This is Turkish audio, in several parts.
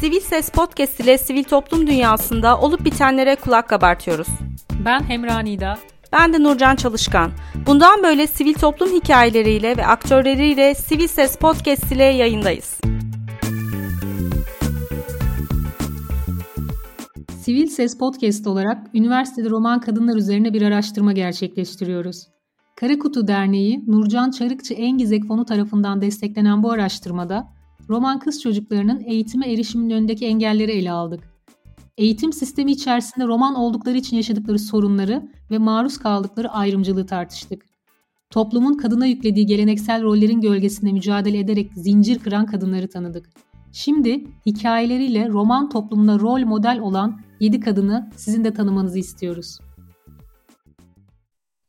Sivil Ses Podcast ile sivil toplum dünyasında olup bitenlere kulak kabartıyoruz. Ben Hemra Nida. Ben de Nurcan Çalışkan. Bundan böyle sivil toplum hikayeleriyle ve aktörleriyle Sivil Ses Podcast ile yayındayız. Sivil Ses Podcast olarak üniversitede roman kadınlar üzerine bir araştırma gerçekleştiriyoruz. Karakutu Derneği Nurcan Çarıkçı Engizek Fonu tarafından desteklenen bu araştırmada roman kız çocuklarının eğitime erişiminin önündeki engelleri ele aldık. Eğitim sistemi içerisinde roman oldukları için yaşadıkları sorunları ve maruz kaldıkları ayrımcılığı tartıştık. Toplumun kadına yüklediği geleneksel rollerin gölgesinde mücadele ederek zincir kıran kadınları tanıdık. Şimdi hikayeleriyle roman toplumuna rol model olan 7 kadını sizin de tanımanızı istiyoruz.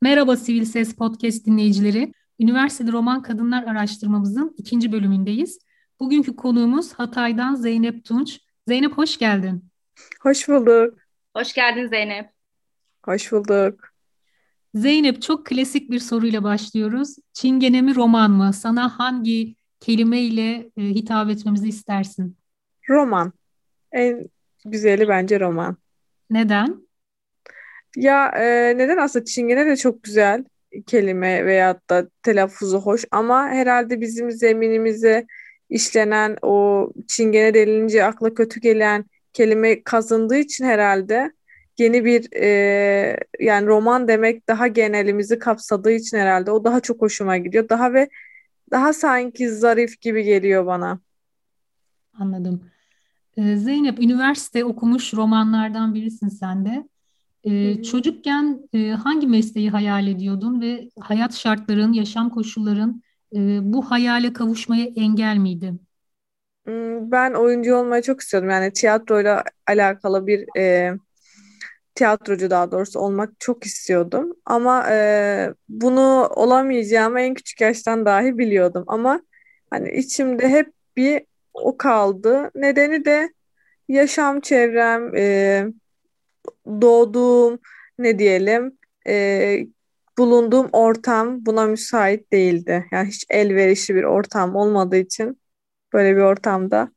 Merhaba Sivil Ses Podcast dinleyicileri. Üniversitede Roman Kadınlar araştırmamızın ikinci bölümündeyiz. Bugünkü konuğumuz Hatay'dan Zeynep Tunç. Zeynep hoş geldin. Hoş bulduk. Hoş geldin Zeynep. Hoş bulduk. Zeynep çok klasik bir soruyla başlıyoruz. Çingene mi roman mı? Sana hangi kelimeyle e, hitap etmemizi istersin? Roman. En güzeli bence roman. Neden? Ya e, neden aslında Çingene de çok güzel kelime veyahut da telaffuzu hoş ama herhalde bizim zeminimize işlenen o Çingene denilince akla kötü gelen kelime kazındığı için herhalde yeni bir e, yani roman demek daha genelimizi kapsadığı için herhalde o daha çok hoşuma gidiyor. Daha ve daha sanki zarif gibi geliyor bana. Anladım. Ee, Zeynep üniversite okumuş romanlardan birisin sen de. Ee, çocukken e, hangi mesleği hayal ediyordun ve hayat şartların, yaşam koşulların e, bu hayale kavuşmaya engel miydi? Hmm, ben oyuncu olmayı çok istiyordum. Yani tiyatroyla alakalı bir e, tiyatrocu daha doğrusu olmak çok istiyordum. Ama e, bunu olamayacağımı en küçük yaştan dahi biliyordum. Ama hani içimde hep bir o kaldı. Nedeni de yaşam çevrem, e, doğduğum ne diyelim, e, bulunduğum ortam buna müsait değildi. Yani hiç elverişli bir ortam olmadığı için böyle bir ortamda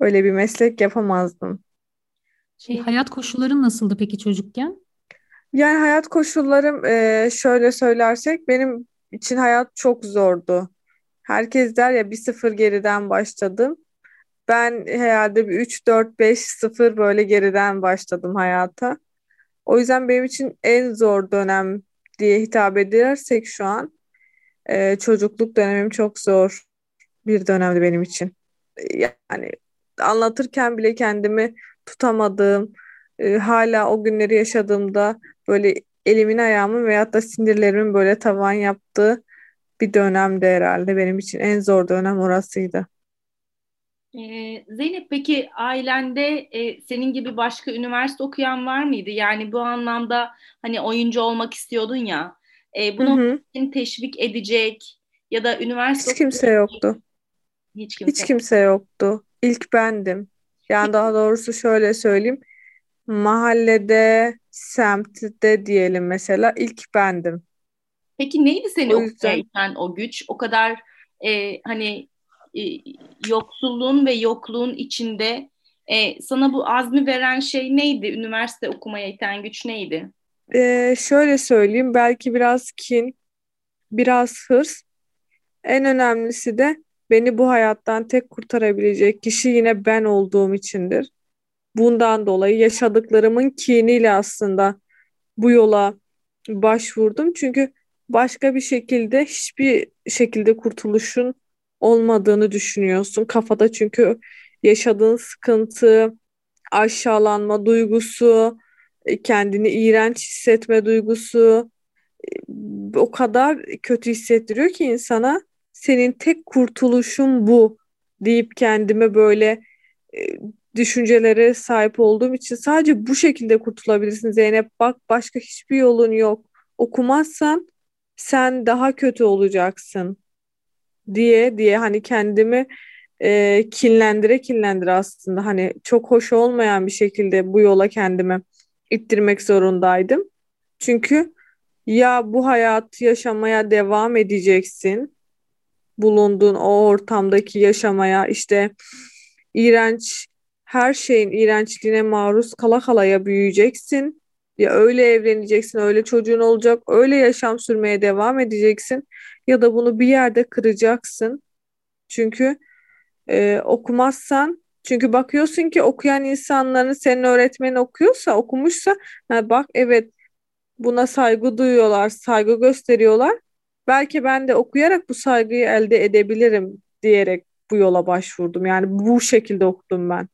öyle bir meslek yapamazdım. Şey, hayat koşulların nasıldı peki çocukken? Yani hayat koşullarım e, şöyle söylersek benim için hayat çok zordu. Herkes der ya bir sıfır geriden başladım. Ben herhalde bir 3, 4, 5, 0 böyle geriden başladım hayata. O yüzden benim için en zor dönem diye hitap edersek şu an e, çocukluk dönemim çok zor bir dönemdi benim için. Yani anlatırken bile kendimi tutamadığım, e, hala o günleri yaşadığımda böyle elimin ayağımın veyahut da sinirlerimin böyle tavan yaptığı bir dönemdi herhalde benim için en zor dönem orasıydı. Ee, Zeynep peki ailende e, senin gibi başka üniversite okuyan var mıydı? Yani bu anlamda hani oyuncu olmak istiyordun ya. E, bunu seni teşvik edecek ya da üniversite Hiç kimse yoktu. Hiç kimse. Hiç kimse yoktu. İlk bendim. Yani daha doğrusu şöyle söyleyeyim. Mahallede, semtte diyelim mesela ilk bendim. Peki neydi seni O o yüzden iten o güç? O kadar e, hani yoksulluğun ve yokluğun içinde e, sana bu azmi veren şey neydi? Üniversite okumaya iten güç neydi? e, şöyle söyleyeyim. Belki biraz kin, biraz hırs. En önemlisi de beni bu hayattan tek kurtarabilecek kişi yine ben olduğum içindir. Bundan dolayı yaşadıklarımın kiniyle aslında bu yola başvurdum. Çünkü başka bir şekilde hiçbir şekilde kurtuluşun olmadığını düşünüyorsun. Kafada çünkü yaşadığın sıkıntı, aşağılanma duygusu, e, kendini iğrenç hissetme duygusu e, o kadar kötü hissettiriyor ki insana senin tek kurtuluşun bu deyip kendime böyle e, düşüncelere sahip olduğum için sadece bu şekilde kurtulabilirsin Zeynep. Bak başka hiçbir yolun yok. Okumazsan sen daha kötü olacaksın diye diye hani kendimi e, kinlendire kinlendire aslında hani çok hoş olmayan bir şekilde bu yola kendimi ittirmek zorundaydım. Çünkü ya bu hayatı yaşamaya devam edeceksin bulunduğun o ortamdaki yaşamaya işte iğrenç her şeyin iğrençliğine maruz kala kalaya büyüyeceksin. Ya öyle evleneceksin, öyle çocuğun olacak, öyle yaşam sürmeye devam edeceksin ya da bunu bir yerde kıracaksın. Çünkü e, okumazsan çünkü bakıyorsun ki okuyan insanların senin öğretmenin okuyorsa, okumuşsa ha bak evet buna saygı duyuyorlar, saygı gösteriyorlar. Belki ben de okuyarak bu saygıyı elde edebilirim diyerek bu yola başvurdum. Yani bu şekilde okudum ben.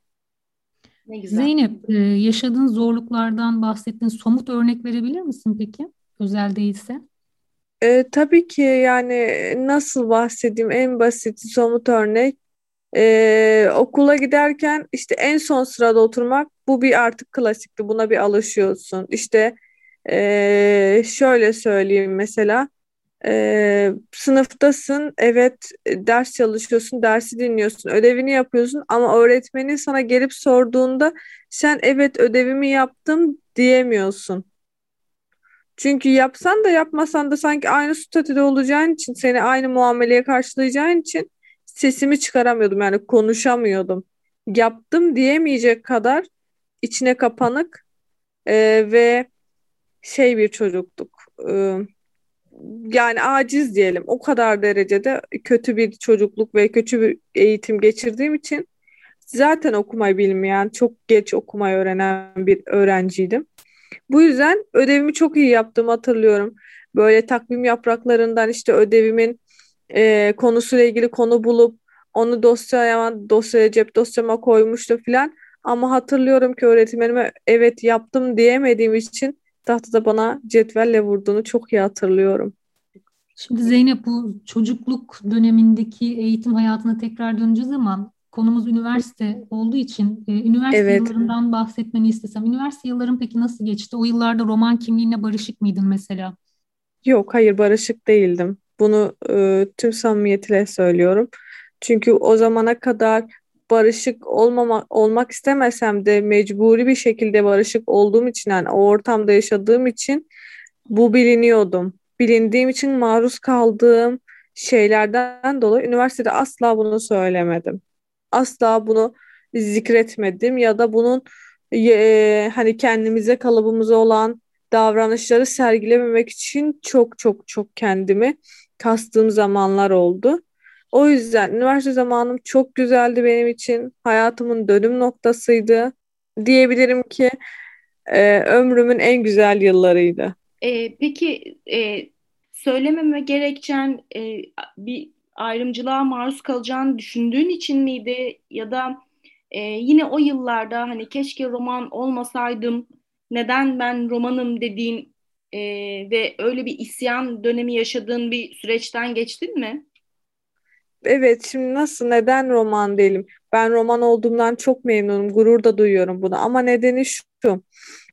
Ne güzel. Zeynep, e, yaşadığın zorluklardan bahsettiğin somut örnek verebilir misin peki? Özel değilse. E, tabii ki yani nasıl bahsedeyim en basit somut örnek e, okula giderken işte en son sırada oturmak bu bir artık klasikti buna bir alışıyorsun işte e, şöyle söyleyeyim mesela e, sınıftasın evet ders çalışıyorsun dersi dinliyorsun ödevini yapıyorsun ama öğretmenin sana gelip sorduğunda sen evet ödevimi yaptım diyemiyorsun. Çünkü yapsan da yapmasan da sanki aynı statüde olacağın için seni aynı muameleye karşılayacağın için sesimi çıkaramıyordum yani konuşamıyordum. Yaptım diyemeyecek kadar içine kapanık e, ve şey bir çocuktuk. E, yani aciz diyelim. O kadar derecede kötü bir çocukluk ve kötü bir eğitim geçirdiğim için zaten okumayı bilmeyen, çok geç okumayı öğrenen bir öğrenciydim. Bu yüzden ödevimi çok iyi yaptım hatırlıyorum. Böyle takvim yapraklarından işte ödevimin e, konusuyla ilgili konu bulup onu dosyaya, dosyaya cep dosyama koymuştu filan. Ama hatırlıyorum ki öğretmenime evet yaptım diyemediğim için tahtada bana cetvelle vurduğunu çok iyi hatırlıyorum. Şimdi Zeynep bu çocukluk dönemindeki eğitim hayatına tekrar döneceğiz ama konumuz üniversite olduğu için e, üniversite evet. yıllarından bahsetmeni istesem. Üniversite yılların peki nasıl geçti? O yıllarda roman kimliğine barışık mıydın mesela? Yok hayır barışık değildim. Bunu e, tüm samimiyetiyle söylüyorum. Çünkü o zamana kadar barışık olmama, olmak istemesem de mecburi bir şekilde barışık olduğum için yani o ortamda yaşadığım için bu biliniyordum. Bilindiğim için maruz kaldığım şeylerden dolayı üniversitede asla bunu söylemedim. Asla bunu zikretmedim ya da bunun e, hani kendimize kalıbımıza olan davranışları sergilememek için çok çok çok kendimi kastığım zamanlar oldu. O yüzden üniversite zamanım çok güzeldi benim için. Hayatımın dönüm noktasıydı. Diyebilirim ki e, ömrümün en güzel yıllarıydı. E, peki e, söylememe gerekçen e, bir ayrımcılığa maruz kalacağını düşündüğün için miydi? Ya da e, yine o yıllarda hani keşke roman olmasaydım, neden ben romanım dediğin e, ve öyle bir isyan dönemi yaşadığın bir süreçten geçtin mi? Evet şimdi nasıl neden roman değilim? Ben roman olduğumdan çok memnunum. Gurur da duyuyorum buna. Ama nedeni şu.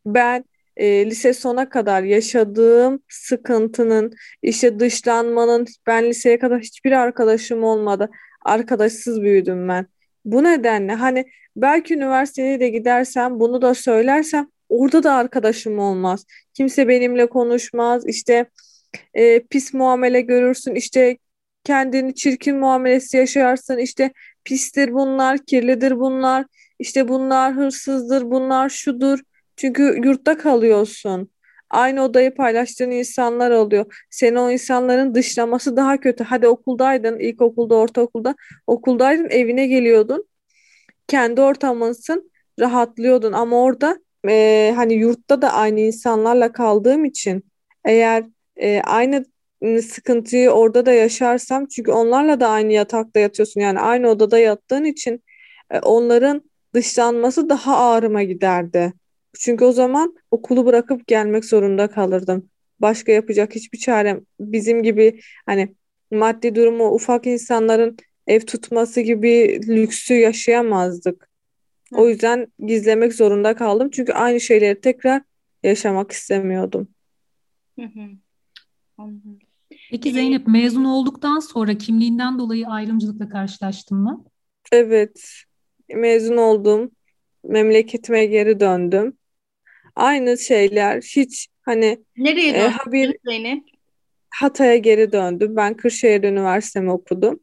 Ben e, lise sona kadar yaşadığım sıkıntının, işte dışlanmanın, ben liseye kadar hiçbir arkadaşım olmadı. Arkadaşsız büyüdüm ben. Bu nedenle hani belki üniversiteye de gidersem bunu da söylersem orada da arkadaşım olmaz. Kimse benimle konuşmaz. İşte e, pis muamele görürsün. İşte kendini çirkin muamelesi yaşarsın. İşte pistir bunlar, kirlidir bunlar. İşte bunlar hırsızdır, bunlar şudur. Çünkü yurtta kalıyorsun. Aynı odayı paylaştığın insanlar oluyor. Seni o insanların dışlaması daha kötü. Hadi okuldaydın, ilkokulda, ortaokulda. Okuldaydın, evine geliyordun. Kendi ortamınsın, rahatlıyordun. Ama orada e, hani yurtta da aynı insanlarla kaldığım için eğer e, aynı sıkıntıyı orada da yaşarsam çünkü onlarla da aynı yatakta yatıyorsun yani aynı odada yattığın için e, onların dışlanması daha ağrıma giderdi. Çünkü o zaman okulu bırakıp gelmek zorunda kalırdım. Başka yapacak hiçbir çarem bizim gibi hani maddi durumu ufak insanların ev tutması gibi lüksü yaşayamazdık. O yüzden gizlemek zorunda kaldım. Çünkü aynı şeyleri tekrar yaşamak istemiyordum. Hı hı. Anladım. Peki Zeynep mezun olduktan sonra kimliğinden dolayı ayrımcılıkla karşılaştın mı? Evet. Mezun oldum. Memleketime geri döndüm. Aynı şeyler hiç hani Nereye e, döndün Zeynep? Hatay'a geri döndüm. Ben Kırşehir Üniversitemi okudum.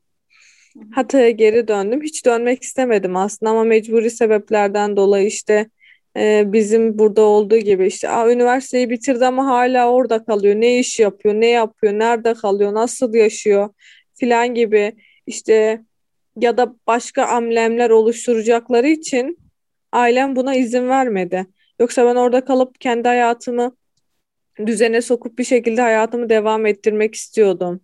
Hatay'a geri döndüm. Hiç dönmek istemedim aslında ama mecburi sebeplerden dolayı işte e, bizim burada olduğu gibi işte Aa, üniversiteyi bitirdi ama hala orada kalıyor. Ne iş yapıyor, ne yapıyor, nerede kalıyor, nasıl yaşıyor filan gibi işte ya da başka amblemler oluşturacakları için ailem buna izin vermedi. Yoksa ben orada kalıp kendi hayatımı düzene sokup bir şekilde hayatımı devam ettirmek istiyordum.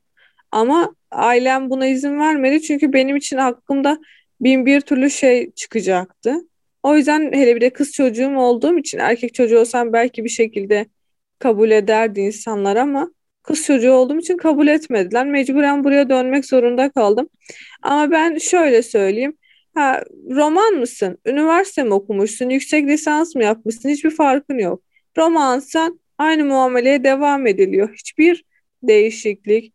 Ama ailem buna izin vermedi çünkü benim için hakkımda bin bir türlü şey çıkacaktı. O yüzden hele bir de kız çocuğum olduğum için erkek çocuğu olsam belki bir şekilde kabul ederdi insanlar ama kız çocuğu olduğum için kabul etmediler. Mecburen buraya dönmek zorunda kaldım. Ama ben şöyle söyleyeyim. Ha, roman mısın? Üniversite mi okumuşsun? Yüksek lisans mı yapmışsın? Hiçbir farkın yok. Romansan aynı muameleye devam ediliyor. Hiçbir değişiklik,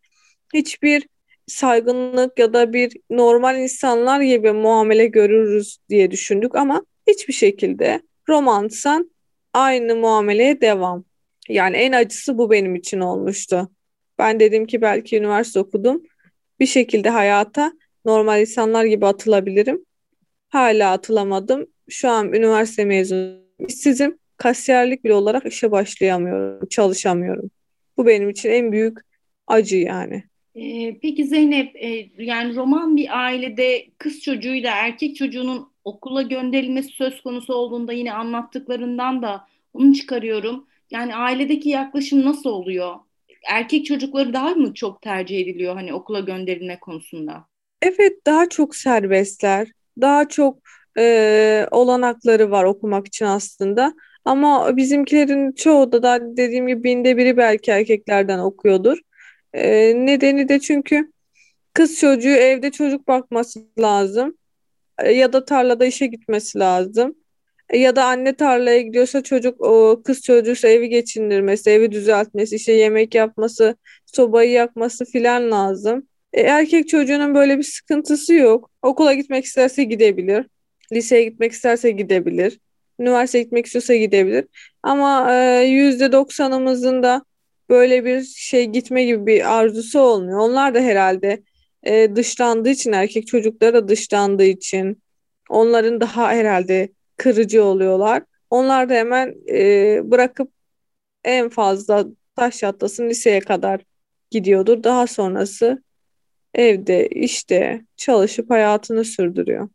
hiçbir saygınlık ya da bir normal insanlar gibi muamele görürüz diye düşündük ama hiçbir şekilde romansan aynı muameleye devam. Yani en acısı bu benim için olmuştu. Ben dedim ki belki üniversite okudum. Bir şekilde hayata normal insanlar gibi atılabilirim. Hala atılamadım. Şu an üniversite mezunu. İşsizim. Kasiyerlik bile olarak işe başlayamıyorum. Çalışamıyorum. Bu benim için en büyük acı yani. Ee, peki Zeynep, e, yani roman bir ailede kız çocuğuyla erkek çocuğunun okula gönderilmesi söz konusu olduğunda yine anlattıklarından da onu çıkarıyorum. Yani ailedeki yaklaşım nasıl oluyor? Erkek çocukları daha mı çok tercih ediliyor hani okula gönderilme konusunda? Evet, daha çok serbestler. Daha çok e, olanakları var okumak için aslında. Ama bizimkilerin çoğu da, da dediğim gibi binde biri belki erkeklerden okuyordur. E, nedeni de çünkü kız çocuğu evde çocuk bakması lazım. E, ya da tarlada işe gitmesi lazım. Ya da anne tarlaya gidiyorsa çocuk o kız çocuğuysa evi geçindirmesi, evi düzeltmesi, işte yemek yapması, sobayı yakması filan lazım. E, erkek çocuğunun böyle bir sıkıntısı yok. Okula gitmek isterse gidebilir. Liseye gitmek isterse gidebilir. Üniversiteye gitmek istiyorsa gidebilir. Ama e, yüzde doksanımızın da böyle bir şey gitme gibi bir arzusu olmuyor. Onlar da herhalde e, dışlandığı için erkek çocukları da dışlandığı için onların daha herhalde kırıcı oluyorlar. Onlar da hemen e, bırakıp en fazla taş yatlasın liseye kadar gidiyordur. Daha sonrası evde, işte çalışıp hayatını sürdürüyor.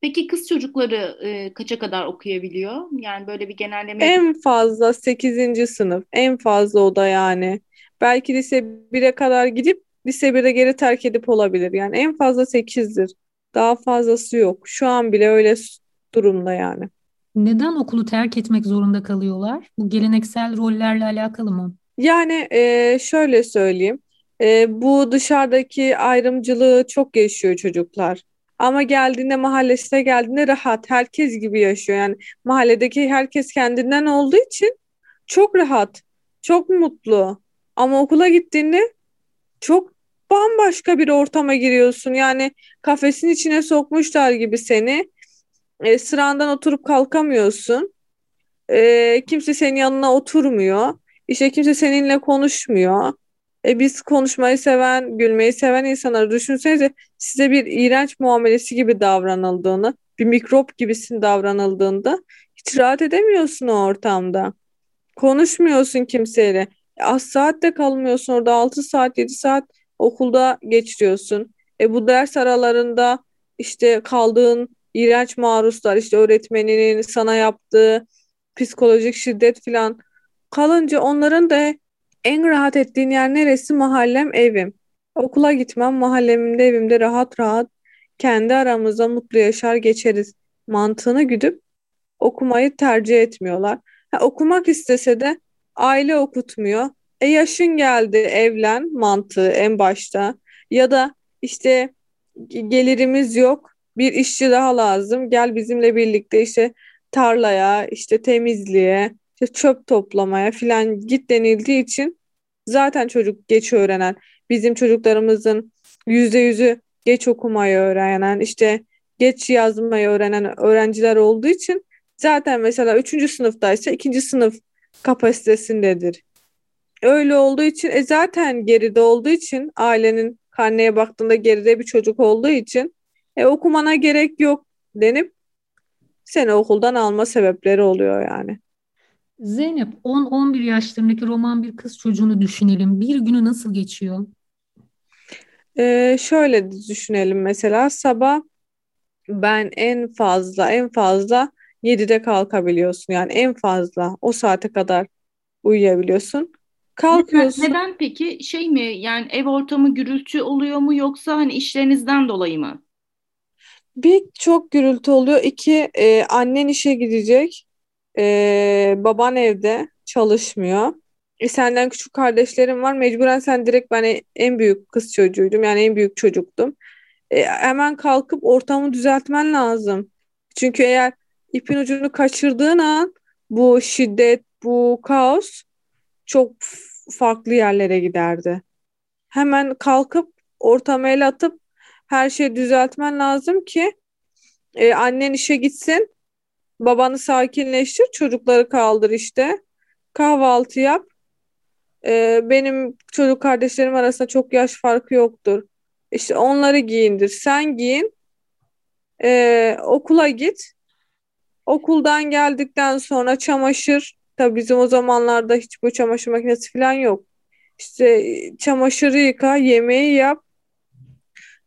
Peki kız çocukları e, kaça kadar okuyabiliyor? Yani böyle bir genelleme. En fazla 8. sınıf. En fazla o da yani. Belki lise 1'e kadar gidip lise 1'e geri terk edip olabilir. Yani en fazla 8'dir. Daha fazlası yok. Şu an bile öyle durumda yani. Neden okulu terk etmek zorunda kalıyorlar? Bu geleneksel rollerle alakalı mı? Yani e, şöyle söyleyeyim. E, bu dışarıdaki ayrımcılığı çok yaşıyor çocuklar. Ama geldiğinde mahallesine geldiğinde rahat. Herkes gibi yaşıyor. Yani mahalledeki herkes kendinden olduğu için çok rahat. Çok mutlu. Ama okula gittiğinde çok bambaşka bir ortama giriyorsun. Yani kafesin içine sokmuşlar gibi seni. E, sırandan oturup kalkamıyorsun. E, kimse senin yanına oturmuyor. İşte kimse seninle konuşmuyor. E, biz konuşmayı seven, gülmeyi seven insanları düşünsenize size bir iğrenç muamelesi gibi davranıldığını, bir mikrop gibisin davranıldığında hiç rahat edemiyorsun o ortamda. Konuşmuyorsun kimseyle. E, az saatte kalmıyorsun orada 6 saat 7 saat okulda geçiriyorsun. E bu ders aralarında işte kaldığın iğrenç maruzlar işte öğretmeninin sana yaptığı psikolojik şiddet falan kalınca onların da en rahat ettiğin yer neresi? Mahallem, evim. Okula gitmem, mahallemde, evimde rahat rahat kendi aramızda mutlu yaşar geçeriz mantığını güdüp okumayı tercih etmiyorlar. Ha, okumak istese de aile okutmuyor. E yaşın geldi evlen mantığı en başta. Ya da işte gelirimiz yok bir işçi daha lazım gel bizimle birlikte işte tarlaya işte temizliğe işte çöp toplamaya filan git denildiği için zaten çocuk geç öğrenen bizim çocuklarımızın yüzde yüzü geç okumayı öğrenen işte geç yazmayı öğrenen öğrenciler olduğu için zaten mesela üçüncü sınıftaysa ikinci sınıf kapasitesindedir. Öyle olduğu için e zaten geride olduğu için ailenin karneye baktığında geride bir çocuk olduğu için e, okumana gerek yok denip seni okuldan alma sebepleri oluyor yani. Zeynep 10-11 yaşlarındaki roman bir kız çocuğunu düşünelim. Bir günü nasıl geçiyor? Ee, şöyle düşünelim mesela sabah ben en fazla en fazla 7'de kalkabiliyorsun. Yani en fazla o saate kadar uyuyabiliyorsun. Kalkıyorsun. Neden, neden peki şey mi yani ev ortamı gürültü oluyor mu yoksa hani işlerinizden dolayı mı? Bir çok gürültü oluyor. İki e, annen işe gidecek. E, baban evde çalışmıyor. E, senden küçük kardeşlerim var. Mecburen sen direkt ben en büyük kız çocuğuydum. Yani en büyük çocuktum. E, hemen kalkıp ortamı düzeltmen lazım. Çünkü eğer ipin ucunu kaçırdığın an bu şiddet, bu kaos çok farklı yerlere giderdi. Hemen kalkıp ortamı el atıp her şeyi düzeltmen lazım ki e, annen işe gitsin, babanı sakinleştir, çocukları kaldır işte, kahvaltı yap. E, benim çocuk kardeşlerim arasında çok yaş farkı yoktur. İşte onları giyindir, sen giyin, e, okula git. Okuldan geldikten sonra çamaşır, tabii bizim o zamanlarda hiç bu çamaşır makinesi falan yok. İşte çamaşırı yıka, yemeği yap,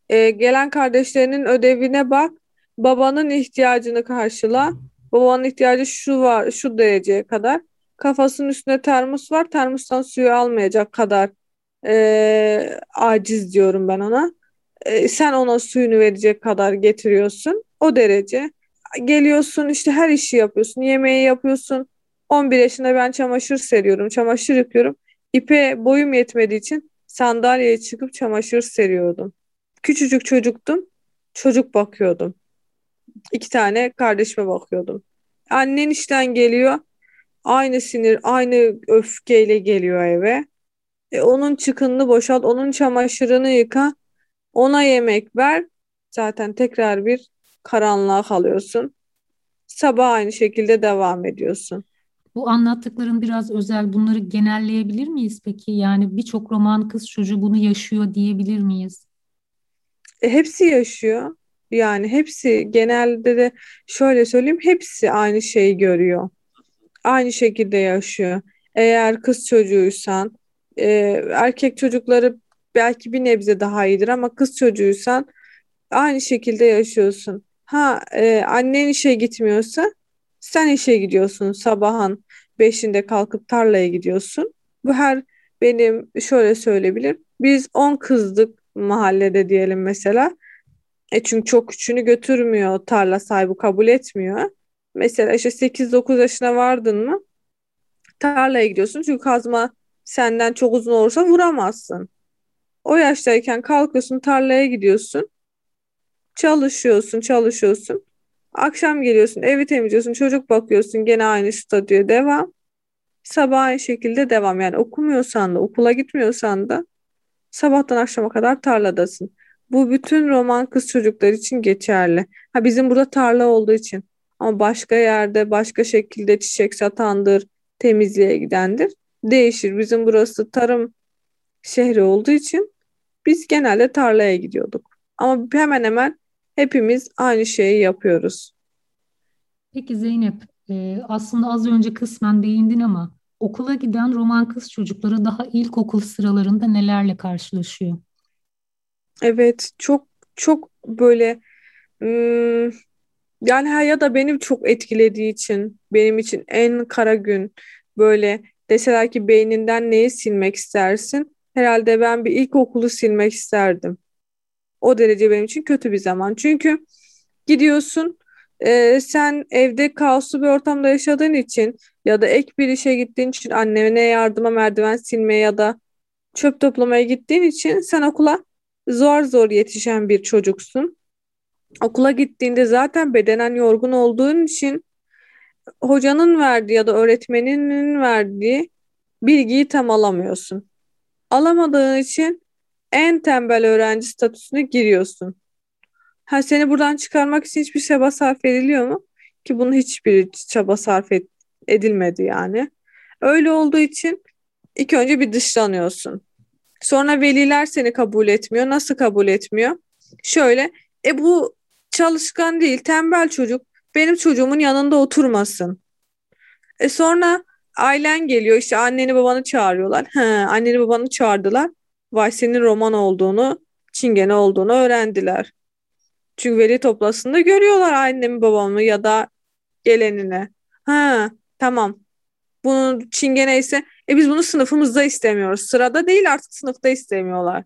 e, gelen kardeşlerinin ödevine bak. Babanın ihtiyacını karşıla. Babanın ihtiyacı şu var, şu dereceye kadar. Kafasının üstünde termos var. Termostan suyu almayacak kadar e, aciz diyorum ben ona. E, sen ona suyunu verecek kadar getiriyorsun. O derece. Geliyorsun işte her işi yapıyorsun. Yemeği yapıyorsun. 11 yaşında ben çamaşır seriyorum. Çamaşır yıkıyorum. İpe boyum yetmediği için sandalyeye çıkıp çamaşır seriyordum. Küçücük çocuktum. Çocuk bakıyordum. İki tane kardeşime bakıyordum. Annen işten geliyor. Aynı sinir, aynı öfkeyle geliyor eve. E, onun çıkınını boşalt, onun çamaşırını yıka. Ona yemek ver. Zaten tekrar bir karanlığa kalıyorsun. Sabah aynı şekilde devam ediyorsun. Bu anlattıkların biraz özel. Bunları genelleyebilir miyiz peki? Yani birçok roman kız çocuğu bunu yaşıyor diyebilir miyiz? E, hepsi yaşıyor. Yani hepsi genelde de şöyle söyleyeyim hepsi aynı şeyi görüyor. Aynı şekilde yaşıyor. Eğer kız çocuğuysan e, erkek çocukları belki bir nebze daha iyidir ama kız çocuğuysan aynı şekilde yaşıyorsun. Ha e, annen işe gitmiyorsa sen işe gidiyorsun sabahın beşinde kalkıp tarlaya gidiyorsun. Bu her benim şöyle söyleyebilirim. Biz 10 kızdık mahallede diyelim mesela. E çünkü çok küçüğünü götürmüyor tarla sahibi kabul etmiyor. Mesela işte 8-9 yaşına vardın mı tarlaya gidiyorsun çünkü kazma senden çok uzun olursa vuramazsın. O yaştayken kalkıyorsun tarlaya gidiyorsun. Çalışıyorsun, çalışıyorsun. Akşam geliyorsun, evi temizliyorsun, çocuk bakıyorsun, gene aynı statüye devam. Sabah aynı şekilde devam. Yani okumuyorsan da, okula gitmiyorsan da Sabahtan akşama kadar tarladasın. Bu bütün roman kız çocuklar için geçerli. Ha bizim burada tarla olduğu için. Ama başka yerde başka şekilde çiçek satandır, temizliğe gidendir. Değişir. Bizim burası tarım şehri olduğu için biz genelde tarlaya gidiyorduk. Ama hemen hemen hepimiz aynı şeyi yapıyoruz. Peki Zeynep, e, aslında az önce kısmen değindin ama okula giden roman kız çocukları daha ilkokul sıralarında nelerle karşılaşıyor? Evet, çok çok böyle yani ya da benim çok etkilediği için benim için en kara gün böyle deseler ki beyninden neyi silmek istersin? Herhalde ben bir ilkokulu silmek isterdim. O derece benim için kötü bir zaman. Çünkü gidiyorsun e, sen evde kaoslu bir ortamda yaşadığın için ya da ek bir işe gittiğin için annene yardıma merdiven silmeye ya da çöp toplamaya gittiğin için sen okula zor zor yetişen bir çocuksun. Okula gittiğinde zaten bedenen yorgun olduğun için hocanın verdiği ya da öğretmeninin verdiği bilgiyi tam alamıyorsun. Alamadığın için en tembel öğrenci statüsüne giriyorsun. Ha seni buradan çıkarmak için hiçbir çaba sarf ediliyor mu? Ki bunu hiçbir çaba sarf edilmedi yani. Öyle olduğu için ilk önce bir dışlanıyorsun. Sonra veliler seni kabul etmiyor. Nasıl kabul etmiyor? Şöyle, e bu çalışkan değil, tembel çocuk. Benim çocuğumun yanında oturmasın. E sonra ailen geliyor işte anneni babanı çağırıyorlar. He, anneni babanı çağırdılar. Vay senin roman olduğunu, çingene olduğunu öğrendiler. Çünkü veli toplasında görüyorlar annemi babamı ya da gelenine. Ha tamam. Bunun çingene ise e biz bunu sınıfımızda istemiyoruz. Sırada değil artık sınıfta istemiyorlar.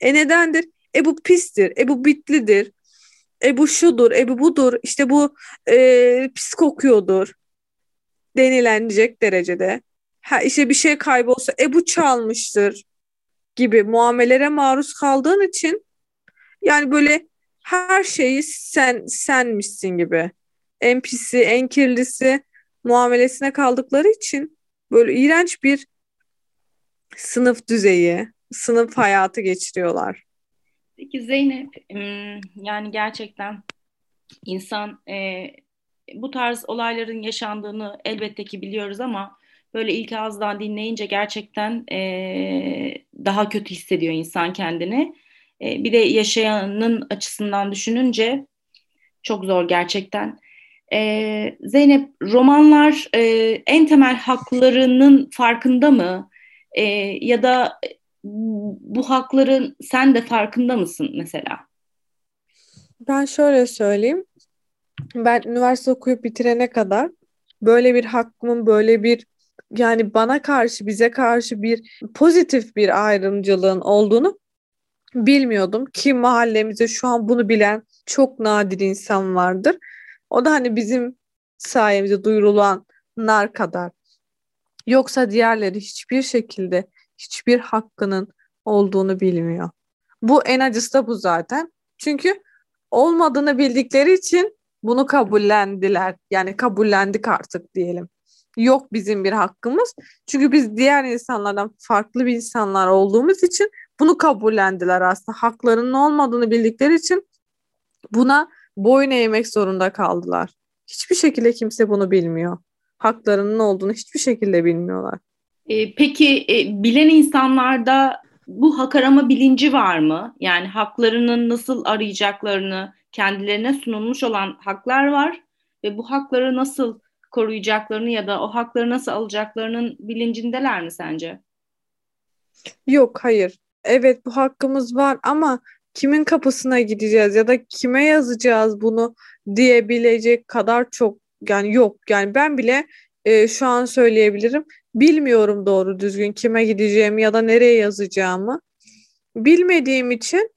E nedendir? E bu pistir. E bu bitlidir. E bu şudur. E bu budur. İşte bu e, pis kokuyordur. Denilenecek derecede. Ha işte bir şey kaybolsa e bu çalmıştır gibi muamelere maruz kaldığın için yani böyle her şeyi sen senmişsin gibi. En pisi, en kirlisi muamelesine kaldıkları için böyle iğrenç bir sınıf düzeyi, sınıf hayatı geçiriyorlar. Peki Zeynep, yani gerçekten insan e, bu tarz olayların yaşandığını elbette ki biliyoruz ama böyle ilk ağızdan dinleyince gerçekten e, daha kötü hissediyor insan kendini. E, bir de yaşayanın açısından düşününce çok zor gerçekten. E, Zeynep, romanlar e, en temel haklarının farkında mı? E, ya da bu hakların sen de farkında mısın mesela? Ben şöyle söyleyeyim. Ben üniversite okuyup bitirene kadar böyle bir hakkımın, böyle bir yani bana karşı, bize karşı bir pozitif bir ayrımcılığın olduğunu bilmiyordum. Ki mahallemizde şu an bunu bilen çok nadir insan vardır. O da hani bizim sayemizde duyurulanlar kadar. Yoksa diğerleri hiçbir şekilde hiçbir hakkının olduğunu bilmiyor. Bu en acısı da bu zaten. Çünkü olmadığını bildikleri için bunu kabullendiler. Yani kabullendik artık diyelim. Yok bizim bir hakkımız. Çünkü biz diğer insanlardan farklı bir insanlar olduğumuz için bunu kabullendiler aslında. Haklarının olmadığını bildikleri için buna boyun eğmek zorunda kaldılar. Hiçbir şekilde kimse bunu bilmiyor. Haklarının olduğunu hiçbir şekilde bilmiyorlar. E, peki e, bilen insanlarda bu hak arama bilinci var mı? Yani haklarının nasıl arayacaklarını, kendilerine sunulmuş olan haklar var ve bu hakları nasıl koruyacaklarını ya da o hakları nasıl alacaklarının bilincindeler mi sence? Yok, hayır. Evet bu hakkımız var ama kimin kapısına gideceğiz ya da kime yazacağız bunu diyebilecek kadar çok yani yok. Yani ben bile e, şu an söyleyebilirim. Bilmiyorum doğru düzgün kime gideceğimi ya da nereye yazacağımı. Bilmediğim için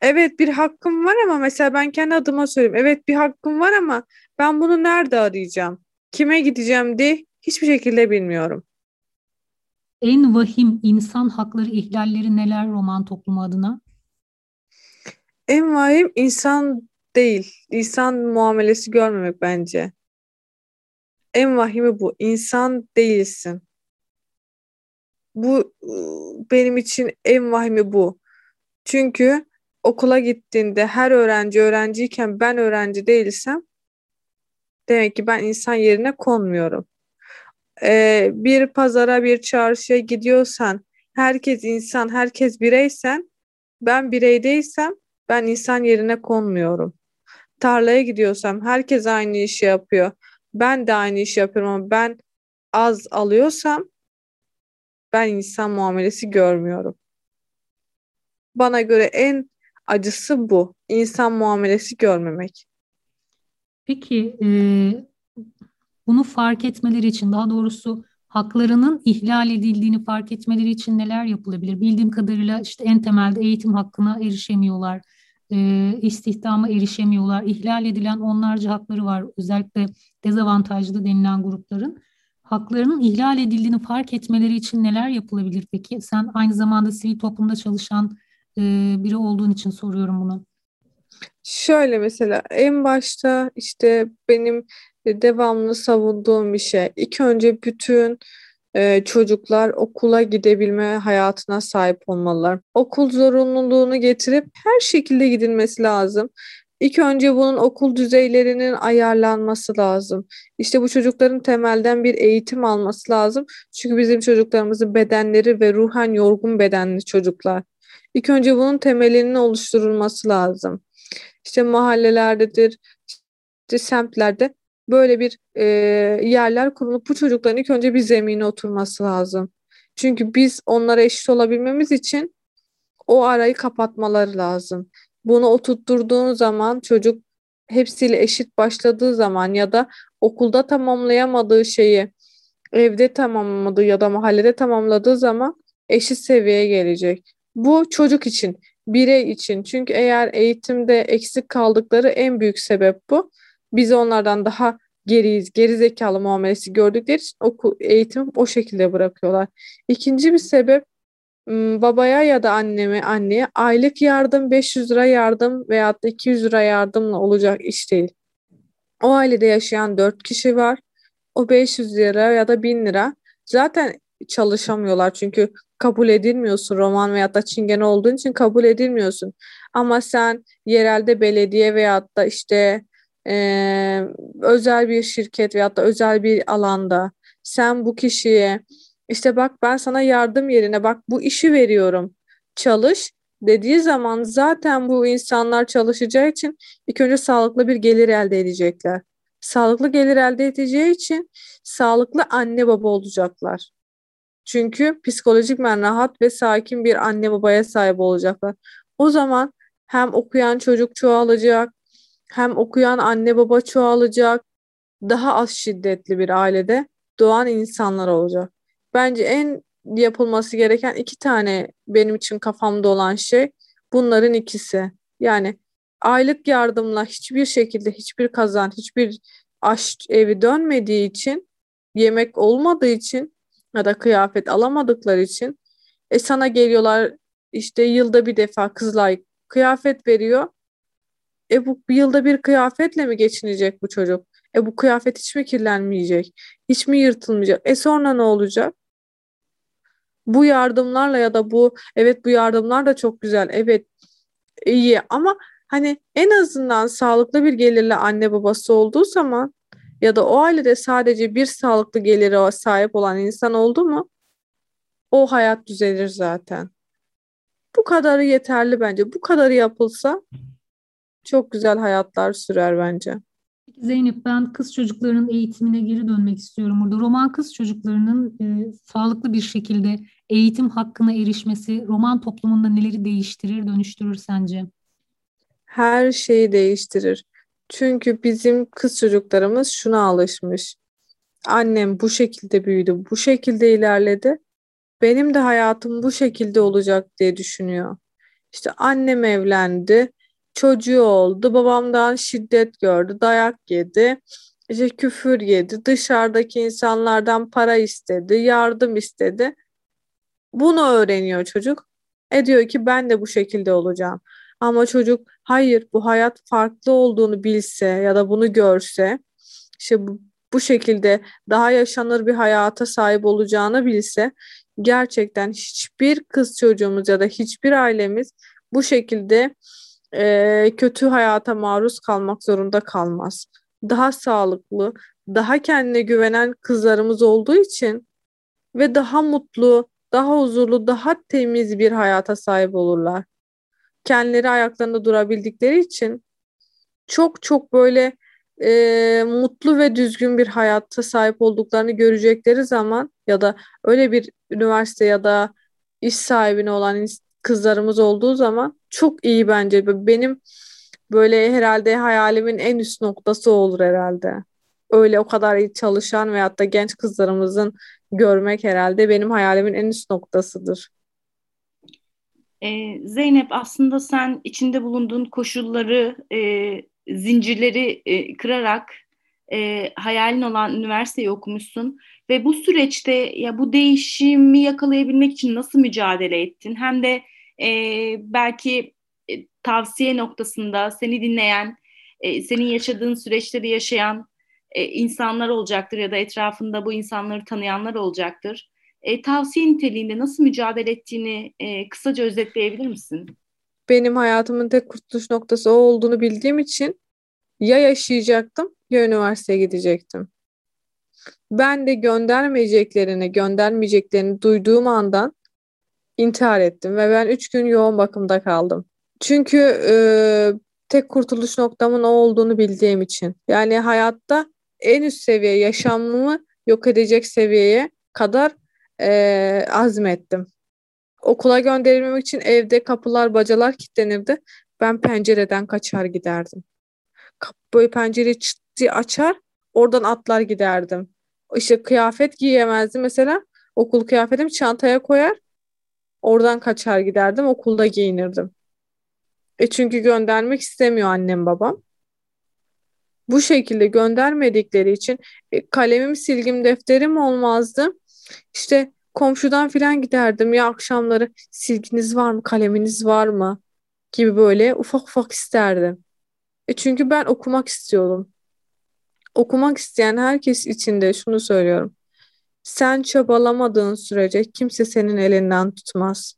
evet bir hakkım var ama mesela ben kendi adıma söyleyeyim. Evet bir hakkım var ama ben bunu nerede arayacağım? Kime gideceğim diye hiçbir şekilde bilmiyorum. En vahim insan hakları ihlalleri neler roman toplumu adına? En vahim insan değil. İnsan muamelesi görmemek bence. En vahimi bu. İnsan değilsin. Bu ıı, benim için en vahimi bu. Çünkü okula gittiğinde her öğrenci öğrenciyken ben öğrenci değilsem demek ki ben insan yerine konmuyorum. Ee, bir pazara bir çarşıya gidiyorsan herkes insan, herkes bireysen ben birey değilsem ben insan yerine konmuyorum. Tarlaya gidiyorsam herkes aynı işi yapıyor. Ben de aynı işi yapıyorum ama ben az alıyorsam ben insan muamelesi görmüyorum. Bana göre en acısı bu. İnsan muamelesi görmemek. Peki e, bunu fark etmeleri için daha doğrusu haklarının ihlal edildiğini fark etmeleri için neler yapılabilir? Bildiğim kadarıyla işte en temelde eğitim hakkına erişemiyorlar, e, istihdama erişemiyorlar. İhlal edilen onlarca hakları var özellikle dezavantajlı denilen grupların. Haklarının ihlal edildiğini fark etmeleri için neler yapılabilir peki? Sen aynı zamanda sivil toplumda çalışan e, biri olduğun için soruyorum bunu. Şöyle mesela en başta işte benim devamlı savunduğum bir şey. İlk önce bütün e, çocuklar okula gidebilme hayatına sahip olmalılar. Okul zorunluluğunu getirip her şekilde gidilmesi lazım. İlk önce bunun okul düzeylerinin ayarlanması lazım. İşte bu çocukların temelden bir eğitim alması lazım. Çünkü bizim çocuklarımızın bedenleri ve ruhen yorgun bedenli çocuklar. İlk önce bunun temelinin oluşturulması lazım. İşte mahallelerdedir, işte semtlerde böyle bir e, yerler kurulup bu çocukların ilk önce bir zemine oturması lazım. Çünkü biz onlara eşit olabilmemiz için o arayı kapatmaları lazım. Bunu oturtturduğun zaman çocuk hepsiyle eşit başladığı zaman ya da okulda tamamlayamadığı şeyi evde tamamlamadığı ya da mahallede tamamladığı zaman eşit seviyeye gelecek. Bu çocuk için, birey için. Çünkü eğer eğitimde eksik kaldıkları en büyük sebep bu. Biz onlardan daha geriyiz, geri zekalı muamelesi gördükleri için okul, eğitimi o şekilde bırakıyorlar. İkinci bir sebep babaya ya da anneme anneye aylık yardım 500 lira yardım veyahut da 200 lira yardımla olacak iş değil. O ailede yaşayan 4 kişi var. O 500 lira ya da 1000 lira zaten çalışamıyorlar çünkü kabul edilmiyorsun roman veyahut da çingene olduğun için kabul edilmiyorsun. Ama sen yerelde belediye veyahut da işte e, özel bir şirket veyahut da özel bir alanda sen bu kişiye işte bak ben sana yardım yerine bak bu işi veriyorum çalış dediği zaman zaten bu insanlar çalışacağı için ilk önce sağlıklı bir gelir elde edecekler. Sağlıklı gelir elde edeceği için sağlıklı anne baba olacaklar. Çünkü psikolojik rahat ve sakin bir anne babaya sahip olacaklar. O zaman hem okuyan çocuk çoğalacak, hem okuyan anne baba çoğalacak, daha az şiddetli bir ailede doğan insanlar olacak. Bence en yapılması gereken iki tane benim için kafamda olan şey bunların ikisi. Yani aylık yardımla hiçbir şekilde hiçbir kazan, hiçbir aş evi dönmediği için, yemek olmadığı için ya da kıyafet alamadıkları için e sana geliyorlar işte yılda bir defa Kızılay kıyafet veriyor. E bu yılda bir kıyafetle mi geçinecek bu çocuk? E bu kıyafet hiç mi kirlenmeyecek? Hiç mi yırtılmayacak? E sonra ne olacak? Bu yardımlarla ya da bu evet bu yardımlar da çok güzel. Evet iyi ama hani en azından sağlıklı bir gelirle anne babası olduğu zaman ya da o ailede sadece bir sağlıklı gelire sahip olan insan oldu mu o hayat düzelir zaten. Bu kadarı yeterli bence. Bu kadarı yapılsa çok güzel hayatlar sürer bence. Zeynep ben kız çocuklarının eğitimine geri dönmek istiyorum burada. Roman kız çocuklarının e, sağlıklı bir şekilde eğitim hakkına erişmesi roman toplumunda neleri değiştirir, dönüştürür sence? Her şeyi değiştirir. Çünkü bizim kız çocuklarımız şuna alışmış. Annem bu şekilde büyüdü, bu şekilde ilerledi. Benim de hayatım bu şekilde olacak diye düşünüyor. İşte annem evlendi, çocuğu oldu, babamdan şiddet gördü, dayak yedi, işte küfür yedi, dışarıdaki insanlardan para istedi, yardım istedi. Bunu öğreniyor çocuk. E diyor ki ben de bu şekilde olacağım. Ama çocuk hayır bu hayat farklı olduğunu bilse ya da bunu görse işte bu, bu şekilde daha yaşanır bir hayata sahip olacağını bilse gerçekten hiçbir kız çocuğumuz ya da hiçbir ailemiz bu şekilde e, kötü hayata maruz kalmak zorunda kalmaz. Daha sağlıklı, daha kendine güvenen kızlarımız olduğu için ve daha mutlu, daha huzurlu, daha temiz bir hayata sahip olurlar. Kendileri ayaklarında durabildikleri için çok çok böyle e, mutlu ve düzgün bir hayata sahip olduklarını görecekleri zaman ya da öyle bir üniversite ya da iş sahibine olan kızlarımız olduğu zaman çok iyi bence. Benim böyle herhalde hayalimin en üst noktası olur herhalde. Öyle o kadar iyi çalışan veyahut da genç kızlarımızın görmek herhalde benim hayalimin en üst noktasıdır. Ee, Zeynep aslında sen içinde bulunduğun koşulları, e, zincirleri e, kırarak e, hayalin olan üniversiteyi okumuşsun ve bu süreçte ya bu değişimi yakalayabilmek için nasıl mücadele ettin? Hem de e, belki e, tavsiye noktasında seni dinleyen, e, senin yaşadığın süreçleri yaşayan e, insanlar olacaktır ya da etrafında bu insanları tanıyanlar olacaktır. E, tavsiye niteliğinde nasıl mücadele ettiğini e, kısaca özetleyebilir misin? benim hayatımın tek kurtuluş noktası o olduğunu bildiğim için ya yaşayacaktım ya üniversiteye gidecektim. Ben de göndermeyeceklerini, göndermeyeceklerini duyduğum andan intihar ettim ve ben üç gün yoğun bakımda kaldım. Çünkü e, tek kurtuluş noktamın o olduğunu bildiğim için. Yani hayatta en üst seviye yaşamımı yok edecek seviyeye kadar e, azmettim. Okula gönderilmemek için evde kapılar bacalar kilitlenirdi. Ben pencereden kaçar giderdim. Böyle pencereyi çıt diye açar oradan atlar giderdim. İşte kıyafet giyemezdim mesela. Okul kıyafetimi çantaya koyar oradan kaçar giderdim okulda giyinirdim. E çünkü göndermek istemiyor annem babam. Bu şekilde göndermedikleri için e, kalemim, silgim, defterim olmazdı. İşte komşudan filan giderdim ya akşamları silginiz var mı, kaleminiz var mı gibi böyle ufak ufak isterdim. E çünkü ben okumak istiyorum. Okumak isteyen herkes için de şunu söylüyorum. Sen çabalamadığın sürece kimse senin elinden tutmaz.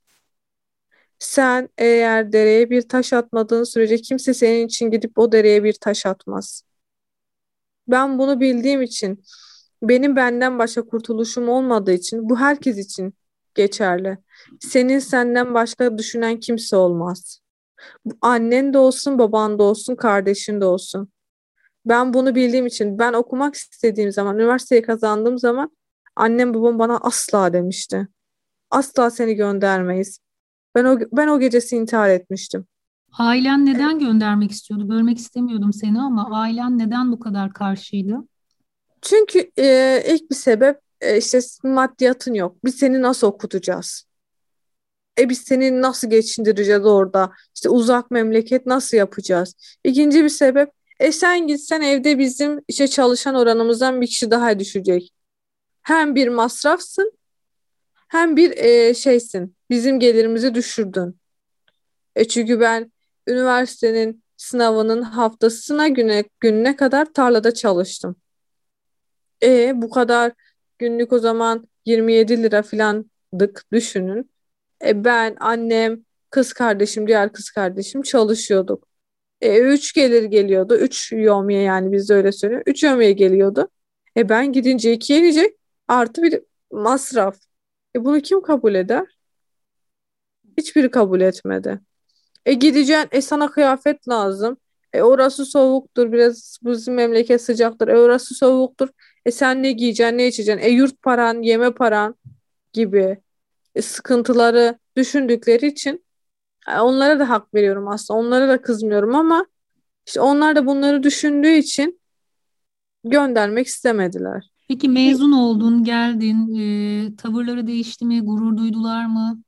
Sen eğer dereye bir taş atmadığın sürece kimse senin için gidip o dereye bir taş atmaz. Ben bunu bildiğim için benim benden başka kurtuluşum olmadığı için bu herkes için geçerli. Senin senden başka düşünen kimse olmaz. Annen de olsun, baban da olsun, kardeşin de olsun. Ben bunu bildiğim için ben okumak istediğim zaman, üniversiteyi kazandığım zaman annem babam bana asla demişti. Asla seni göndermeyiz. Ben o ben o gecesi intihar etmiştim. Ailen neden göndermek istiyordu? Bölmek istemiyordum seni ama ailen neden bu kadar karşıydı? Çünkü e, ilk bir sebep e, işte maddiyatın yok. Biz seni nasıl okutacağız? E biz seni nasıl geçindireceğiz orada? İşte uzak memleket nasıl yapacağız? İkinci bir sebep e sen gitsen evde bizim işte çalışan oranımızdan bir kişi daha düşecek. Hem bir masrafsın hem bir e, şeysin. Bizim gelirimizi düşürdün. E çünkü ben üniversitenin sınavının haftasına güne gününe kadar tarlada çalıştım. E bu kadar günlük o zaman 27 lira filandık düşünün. E ben, annem, kız kardeşim, diğer kız kardeşim çalışıyorduk. E, üç gelir geliyordu. Üç yomiye yani biz de öyle söylüyoruz. Üç yomiye geliyordu. E ben gidince ikiye gelecek. Artı bir masraf. E bunu kim kabul eder? Hiçbiri kabul etmedi. E gideceksin, e sana kıyafet lazım. E orası soğuktur, biraz bizim memleket sıcaktır. E orası soğuktur. E sen ne giyeceksin, ne içeceksin? E yurt paran, yeme paran gibi e, sıkıntıları düşündükleri için e, onlara da hak veriyorum aslında. Onlara da kızmıyorum ama işte onlar da bunları düşündüğü için göndermek istemediler. Peki mezun oldun, geldin, e, tavırları değişti mi, gurur duydular mı?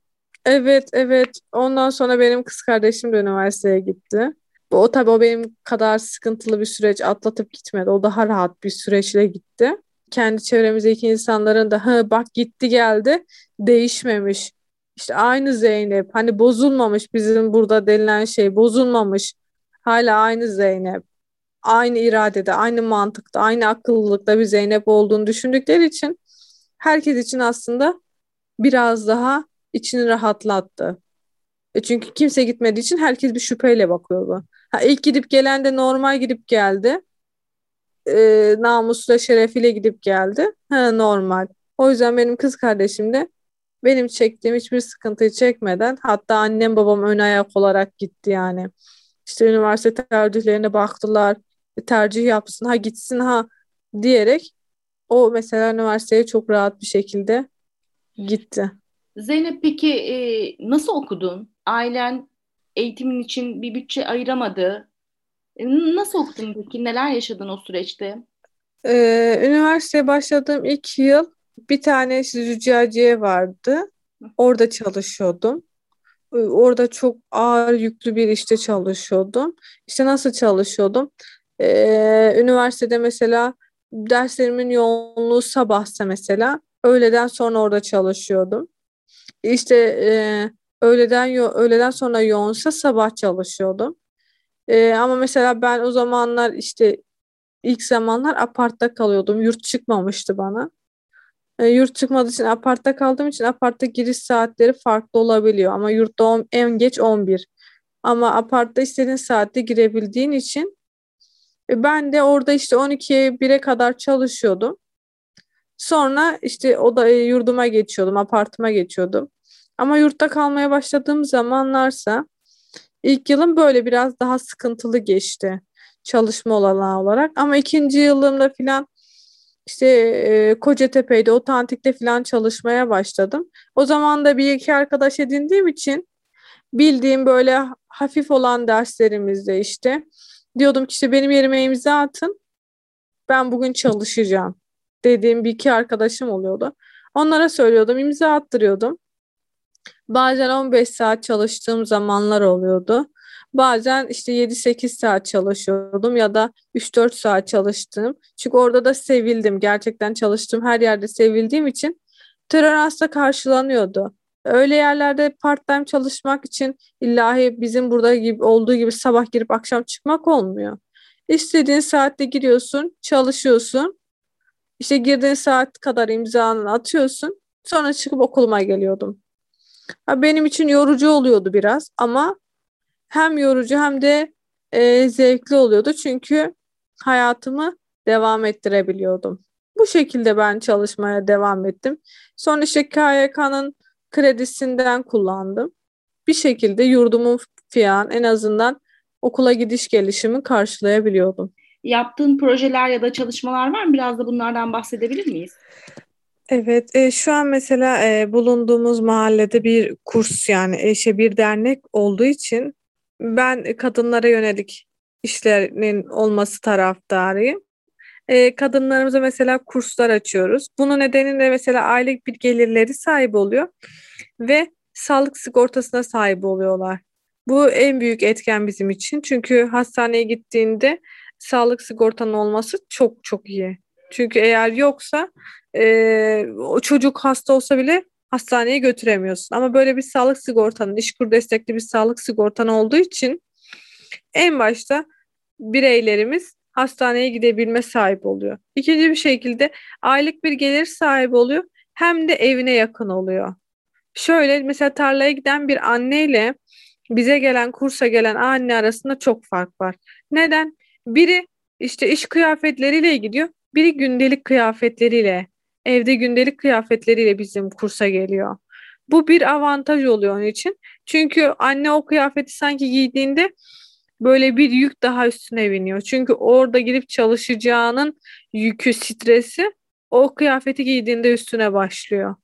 Evet, evet. Ondan sonra benim kız kardeşim de üniversiteye gitti. O tabii o benim kadar sıkıntılı bir süreç atlatıp gitmedi. O daha rahat bir süreçle gitti. Kendi çevremizdeki insanların da ha bak gitti geldi değişmemiş. İşte aynı Zeynep hani bozulmamış bizim burada denilen şey bozulmamış. Hala aynı Zeynep aynı iradede, aynı mantıkta, aynı akıllılıkta bir Zeynep olduğunu düşündükleri için herkes için aslında biraz daha içini rahatlattı. E çünkü kimse gitmediği için herkes bir şüpheyle bakıyordu. Ha, ilk gidip gelen de normal gidip geldi. E, namusla şerefiyle gidip geldi. Ha, normal. O yüzden benim kız kardeşim de benim çektiğim hiçbir sıkıntıyı çekmeden hatta annem babam ön ayak olarak gitti yani. İşte üniversite tercihlerine baktılar tercih yapsın, ha gitsin ha diyerek o mesela üniversiteye çok rahat bir şekilde gitti. Zeynep peki e, nasıl okudun? Ailen eğitimin için bir bütçe ayıramadı. E, nasıl okudun peki? Neler yaşadın o süreçte? Ee, üniversiteye başladığım ilk yıl bir tane züccaciye vardı. Orada çalışıyordum. Orada çok ağır yüklü bir işte çalışıyordum. İşte nasıl çalışıyordum? Ee, üniversitede mesela derslerimin yoğunluğu sabahsa mesela öğleden sonra orada çalışıyordum. İşte e, öğleden öğleden sonra yoğunsa sabah çalışıyordum. E, ama mesela ben o zamanlar işte ilk zamanlar apartta kalıyordum. Yurt çıkmamıştı bana. E, yurt çıkmadığı için apartta kaldığım için apartta giriş saatleri farklı olabiliyor. Ama yurtta on, en geç 11. Ama apartta istediğin saatte girebildiğin için ben de orada işte 12'ye 1'e kadar çalışıyordum. Sonra işte oda e, yurduma geçiyordum, apartıma geçiyordum. Ama yurtta kalmaya başladığım zamanlarsa ilk yılım böyle biraz daha sıkıntılı geçti çalışma olanağı olarak. Ama ikinci yılımda filan işte e, Kocatepe'de, Otantik'te filan çalışmaya başladım. O zaman da bir iki arkadaş edindiğim için bildiğim böyle hafif olan derslerimizde işte diyordum ki işte benim yerime imza atın. Ben bugün çalışacağım dediğim bir iki arkadaşım oluyordu. Onlara söylüyordum, imza attırıyordum. Bazen 15 saat çalıştığım zamanlar oluyordu. Bazen işte 7-8 saat çalışıyordum ya da 3-4 saat çalıştım. Çünkü orada da sevildim. Gerçekten çalıştığım her yerde sevildiğim için toleransla karşılanıyordu. Öyle yerlerde part-time çalışmak için illahi bizim burada gibi olduğu gibi sabah girip akşam çıkmak olmuyor. İstediğin saatte giriyorsun, çalışıyorsun. İşte girdiğin saat kadar imzanı atıyorsun. Sonra çıkıp okuluma geliyordum. Ha, benim için yorucu oluyordu biraz ama hem yorucu hem de e, zevkli oluyordu. Çünkü hayatımı devam ettirebiliyordum. Bu şekilde ben çalışmaya devam ettim. Sonra işte KYK'nın kredisinden kullandım. Bir şekilde yurdumun fiyan en azından okula gidiş gelişimi karşılayabiliyordum. Yaptığın projeler ya da çalışmalar var mı? Biraz da bunlardan bahsedebilir miyiz? Evet, e, şu an mesela e, bulunduğumuz mahallede bir kurs yani eşe bir dernek olduğu için ben kadınlara yönelik işlerinin olması taraftarıyım. E, kadınlarımıza mesela kurslar açıyoruz. Bunun nedeniyle mesela aylık bir gelirleri sahip oluyor ve sağlık sigortasına sahip oluyorlar. Bu en büyük etken bizim için. Çünkü hastaneye gittiğinde sağlık sigortanın olması çok çok iyi. Çünkü eğer yoksa e, o çocuk hasta olsa bile hastaneye götüremiyorsun. Ama böyle bir sağlık sigortanın, işkur destekli bir sağlık sigortan olduğu için en başta bireylerimiz hastaneye gidebilme sahip oluyor. İkinci bir şekilde aylık bir gelir sahibi oluyor hem de evine yakın oluyor. Şöyle mesela tarlaya giden bir anneyle bize gelen kursa gelen anne arasında çok fark var. Neden? Biri işte iş kıyafetleriyle gidiyor, biri gündelik kıyafetleriyle, evde gündelik kıyafetleriyle bizim kursa geliyor. Bu bir avantaj oluyor onun için. Çünkü anne o kıyafeti sanki giydiğinde böyle bir yük daha üstüne biniyor. Çünkü orada gidip çalışacağının yükü, stresi o kıyafeti giydiğinde üstüne başlıyor.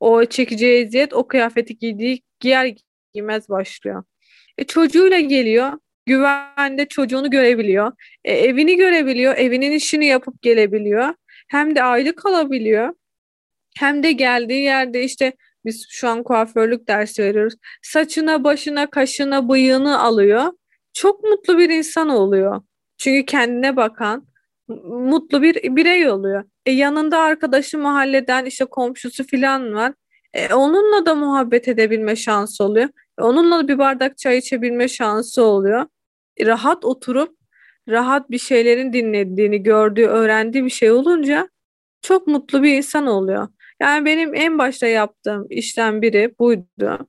O çekeceği eziyet o kıyafeti giydiği giyer giymez başlıyor. E, çocuğuyla geliyor. Güvende çocuğunu görebiliyor. E, evini görebiliyor. Evinin işini yapıp gelebiliyor. Hem de aylık alabiliyor. Hem de geldiği yerde işte biz şu an kuaförlük dersi veriyoruz. Saçına, başına, kaşına, bıyığını alıyor. Çok mutlu bir insan oluyor. Çünkü kendine bakan, mutlu bir birey oluyor. E, yanında arkadaşı mahalleden işte komşusu falan var. E, onunla da muhabbet edebilme şansı oluyor. E, onunla bir bardak çay içebilme şansı oluyor. E, rahat oturup rahat bir şeylerin dinlediğini, gördüğü, öğrendiği bir şey olunca çok mutlu bir insan oluyor. Yani benim en başta yaptığım işten biri buydu.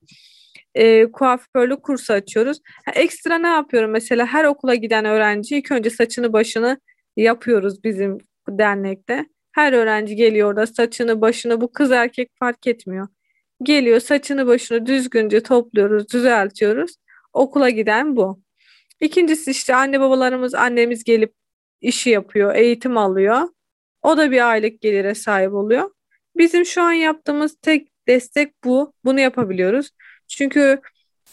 E, kuaförlük kursu açıyoruz. Ha, ekstra ne yapıyorum? Mesela her okula giden öğrenci ilk önce saçını başını yapıyoruz bizim dernekte. Her öğrenci geliyor orada saçını başını bu kız erkek fark etmiyor. Geliyor saçını başını düzgünce topluyoruz, düzeltiyoruz. Okula giden bu. İkincisi işte anne babalarımız, annemiz gelip işi yapıyor, eğitim alıyor. O da bir aylık gelire sahip oluyor. Bizim şu an yaptığımız tek destek bu. Bunu yapabiliyoruz. Çünkü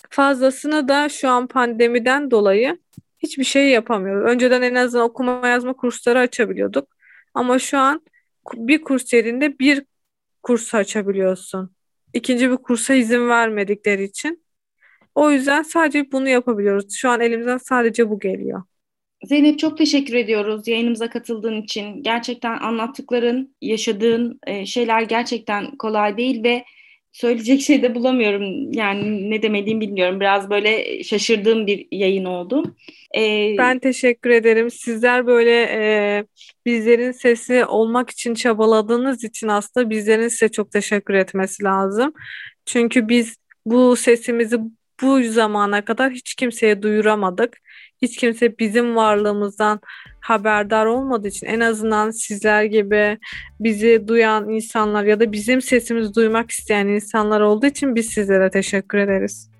fazlasını da şu an pandemiden dolayı hiçbir şey yapamıyoruz. Önceden en azından okuma yazma kursları açabiliyorduk. Ama şu an bir kurs yerinde bir kurs açabiliyorsun. İkinci bir kursa izin vermedikleri için. O yüzden sadece bunu yapabiliyoruz. Şu an elimizden sadece bu geliyor. Zeynep çok teşekkür ediyoruz yayınımıza katıldığın için. Gerçekten anlattıkların, yaşadığın e, şeyler gerçekten kolay değil ve söyleyecek şey de bulamıyorum. Yani ne demediğimi bilmiyorum. Biraz böyle şaşırdığım bir yayın oldu. Ee, ben teşekkür ederim. Sizler böyle e, bizlerin sesi olmak için çabaladığınız için aslında bizlerin size çok teşekkür etmesi lazım. Çünkü biz bu sesimizi bu zamana kadar hiç kimseye duyuramadık. Hiç kimse bizim varlığımızdan haberdar olmadığı için en azından sizler gibi bizi duyan insanlar ya da bizim sesimizi duymak isteyen insanlar olduğu için biz sizlere teşekkür ederiz.